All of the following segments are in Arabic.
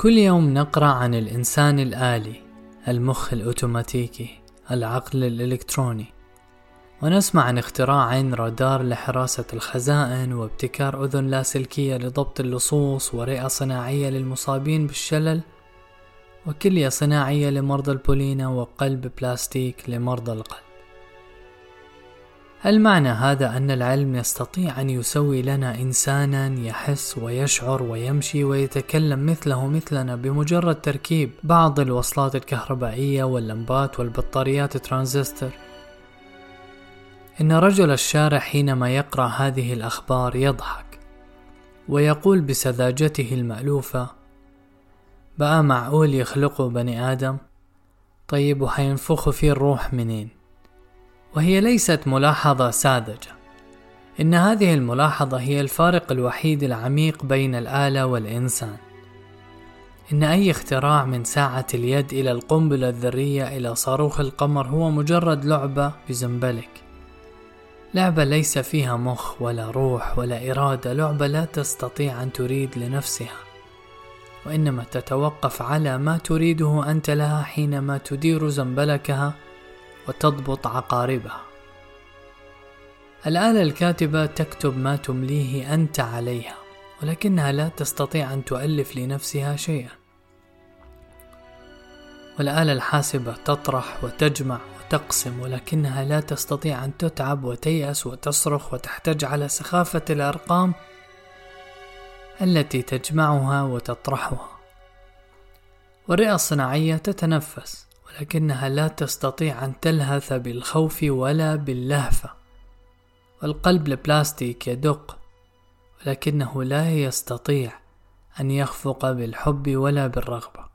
كل يوم نقرأ عن الإنسان الآلي المخ الأوتوماتيكي العقل الإلكتروني. ونسمع عن اختراع رادار لحراسة الخزائن وابتكار أذن لاسلكية لضبط اللصوص ورئة صناعية للمصابين بالشلل. وكلية صناعية لمرضى البولينا وقلب بلاستيك لمرضى القلب. هل معنى هذا أن العلم يستطيع أن يسوي لنا إنسانا يحس ويشعر ويمشي ويتكلم مثله مثلنا بمجرد تركيب بعض الوصلات الكهربائية واللمبات والبطاريات ترانزستور؟ إن رجل الشارع حينما يقرأ هذه الأخبار يضحك ويقول بسذاجته المألوفة بقى معقول يخلقوا بني آدم؟ طيب وحينفخوا فيه الروح منين؟ وهي ليست ملاحظة ساذجة. إن هذه الملاحظة هي الفارق الوحيد العميق بين الآلة والإنسان. إن أي اختراع من ساعة اليد إلى القنبلة الذرية إلى صاروخ القمر هو مجرد لعبة بزنبلك. لعبة ليس فيها مخ ولا روح ولا إرادة. لعبة لا تستطيع أن تريد لنفسها. وإنما تتوقف على ما تريده أنت لها حينما تدير زنبلكها وتضبط عقاربها الآلة الكاتبة تكتب ما تمليه أنت عليها ولكنها لا تستطيع أن تؤلف لنفسها شيئا. والآلة الحاسبة تطرح وتجمع وتقسم ولكنها لا تستطيع أن تتعب وتيأس وتصرخ وتحتج على سخافة الأرقام التي تجمعها وتطرحها. والرئة الصناعية تتنفس. ولكنها لا تستطيع أن تلهث بالخوف ولا باللهفة. والقلب البلاستيك يدق ولكنه لا يستطيع أن يخفق بالحب ولا بالرغبة.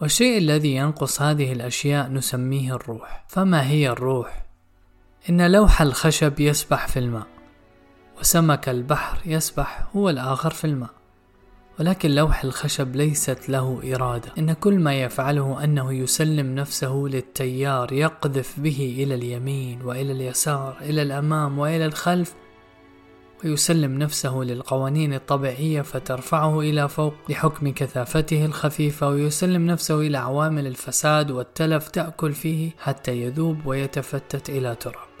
والشيء الذي ينقص هذه الأشياء نسميه الروح. فما هي الروح؟ إن لوح الخشب يسبح في الماء وسمك البحر يسبح هو الآخر في الماء. ولكن لوح الخشب ليست له إرادة. إن كل ما يفعله أنه يسلم نفسه للتيار يقذف به إلى اليمين وإلى اليسار إلى الأمام وإلى الخلف ويسلم نفسه للقوانين الطبيعية فترفعه إلى فوق بحكم كثافته الخفيفة ويسلم نفسه إلى عوامل الفساد والتلف تأكل فيه حتى يذوب ويتفتت إلى تراب.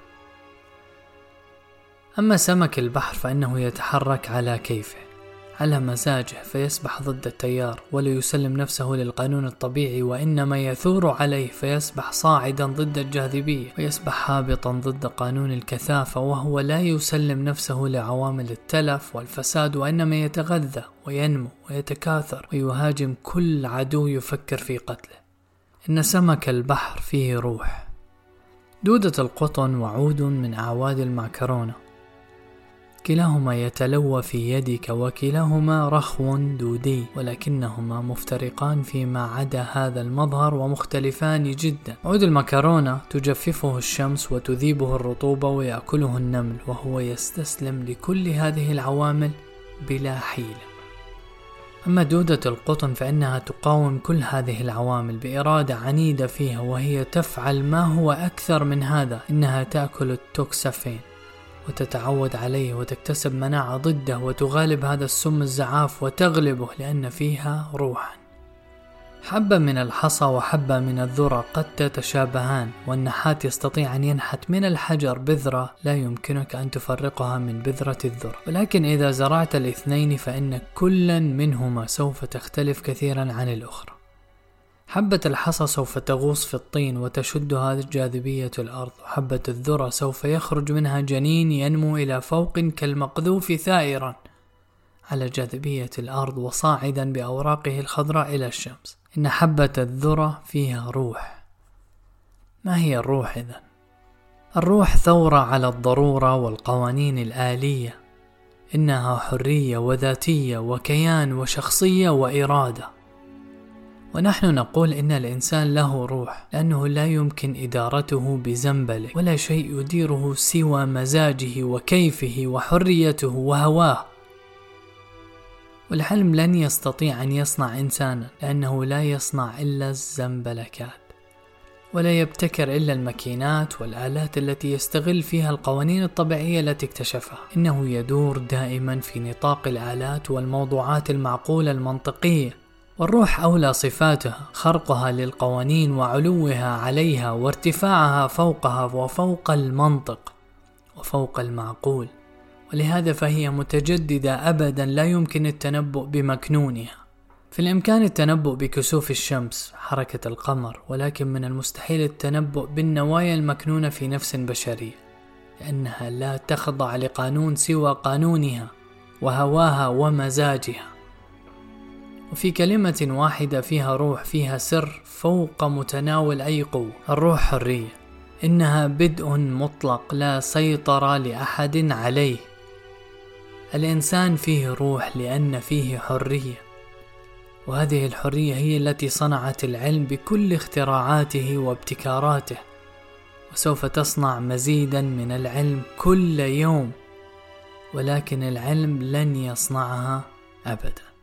أما سمك البحر فإنه يتحرك على كيفه. على مزاجه فيسبح ضد التيار ولا يسلم نفسه للقانون الطبيعي وإنما يثور عليه فيسبح صاعدا ضد الجاذبية ويسبح هابطا ضد قانون الكثافة وهو لا يسلم نفسه لعوامل التلف والفساد وإنما يتغذى وينمو ويتكاثر ويهاجم كل عدو يفكر في قتله. إن سمك البحر فيه روح. دودة القطن وعود من أعواد المعكرونة كلاهما يتلوى في يدك وكلاهما رخو دودي ولكنهما مفترقان فيما عدا هذا المظهر ومختلفان جدا. عود المكرونة تجففه الشمس وتذيبه الرطوبة ويأكله النمل وهو يستسلم لكل هذه العوامل بلا حيلة أما دودة القطن فإنها تقاوم كل هذه العوامل بإرادة عنيدة فيها وهي تفعل ما هو أكثر من هذا إنها تأكل التوكسافين. وتتعود عليه وتكتسب مناعة ضده وتغالب هذا السم الزعاف وتغلبه لأن فيها روحا. حبة من الحصى وحبة من الذرة قد تتشابهان والنحات يستطيع أن ينحت من الحجر بذرة لا يمكنك أن تفرقها من بذرة الذرة. ولكن إذا زرعت الاثنين فإن كلا منهما سوف تختلف كثيرا عن الأخرى. حبة الحصى سوف تغوص في الطين وتشدها جاذبية الأرض. وحبة الذرة سوف يخرج منها جنين ينمو إلى فوق كالمقذوف ثائرا على جاذبية الأرض وصاعدا بأوراقه الخضراء إلى الشمس. إن حبة الذرة فيها روح. ما هي الروح إذا؟ الروح ثورة على الضرورة والقوانين الآلية. إنها حرية وذاتية وكيان وشخصية وإرادة. ونحن نقول إن الإنسان له روح لأنه لا يمكن إدارته بزنبله ولا شيء يديره سوى مزاجه وكيفه وحريته وهواه. والحلم لن يستطيع أن يصنع إنسانا لأنه لا يصنع إلا الزنبلكات. ولا يبتكر إلا الماكينات والآلات التي يستغل فيها القوانين الطبيعية التي اكتشفها. إنه يدور دائما في نطاق الآلات والموضوعات المعقولة المنطقية. والروح أولى صفاتها خرقها للقوانين وعلوها عليها وارتفاعها فوقها وفوق المنطق وفوق المعقول. ولهذا فهي متجددة أبدا لا يمكن التنبؤ بمكنونها. في الإمكان التنبؤ بكسوف الشمس حركة القمر ولكن من المستحيل التنبؤ بالنوايا المكنونة في نفس بشرية لأنها لا تخضع لقانون سوى قانونها وهواها ومزاجها. وفي كلمة واحدة فيها روح فيها سر فوق متناول أي قوة الروح حرية إنها بدء مطلق لا سيطرة لأحد عليه. الإنسان فيه روح لأن فيه حرية. وهذه الحرية هي التي صنعت العلم بكل اختراعاته وابتكاراته. وسوف تصنع مزيدا من العلم كل يوم. ولكن العلم لن يصنعها أبدا.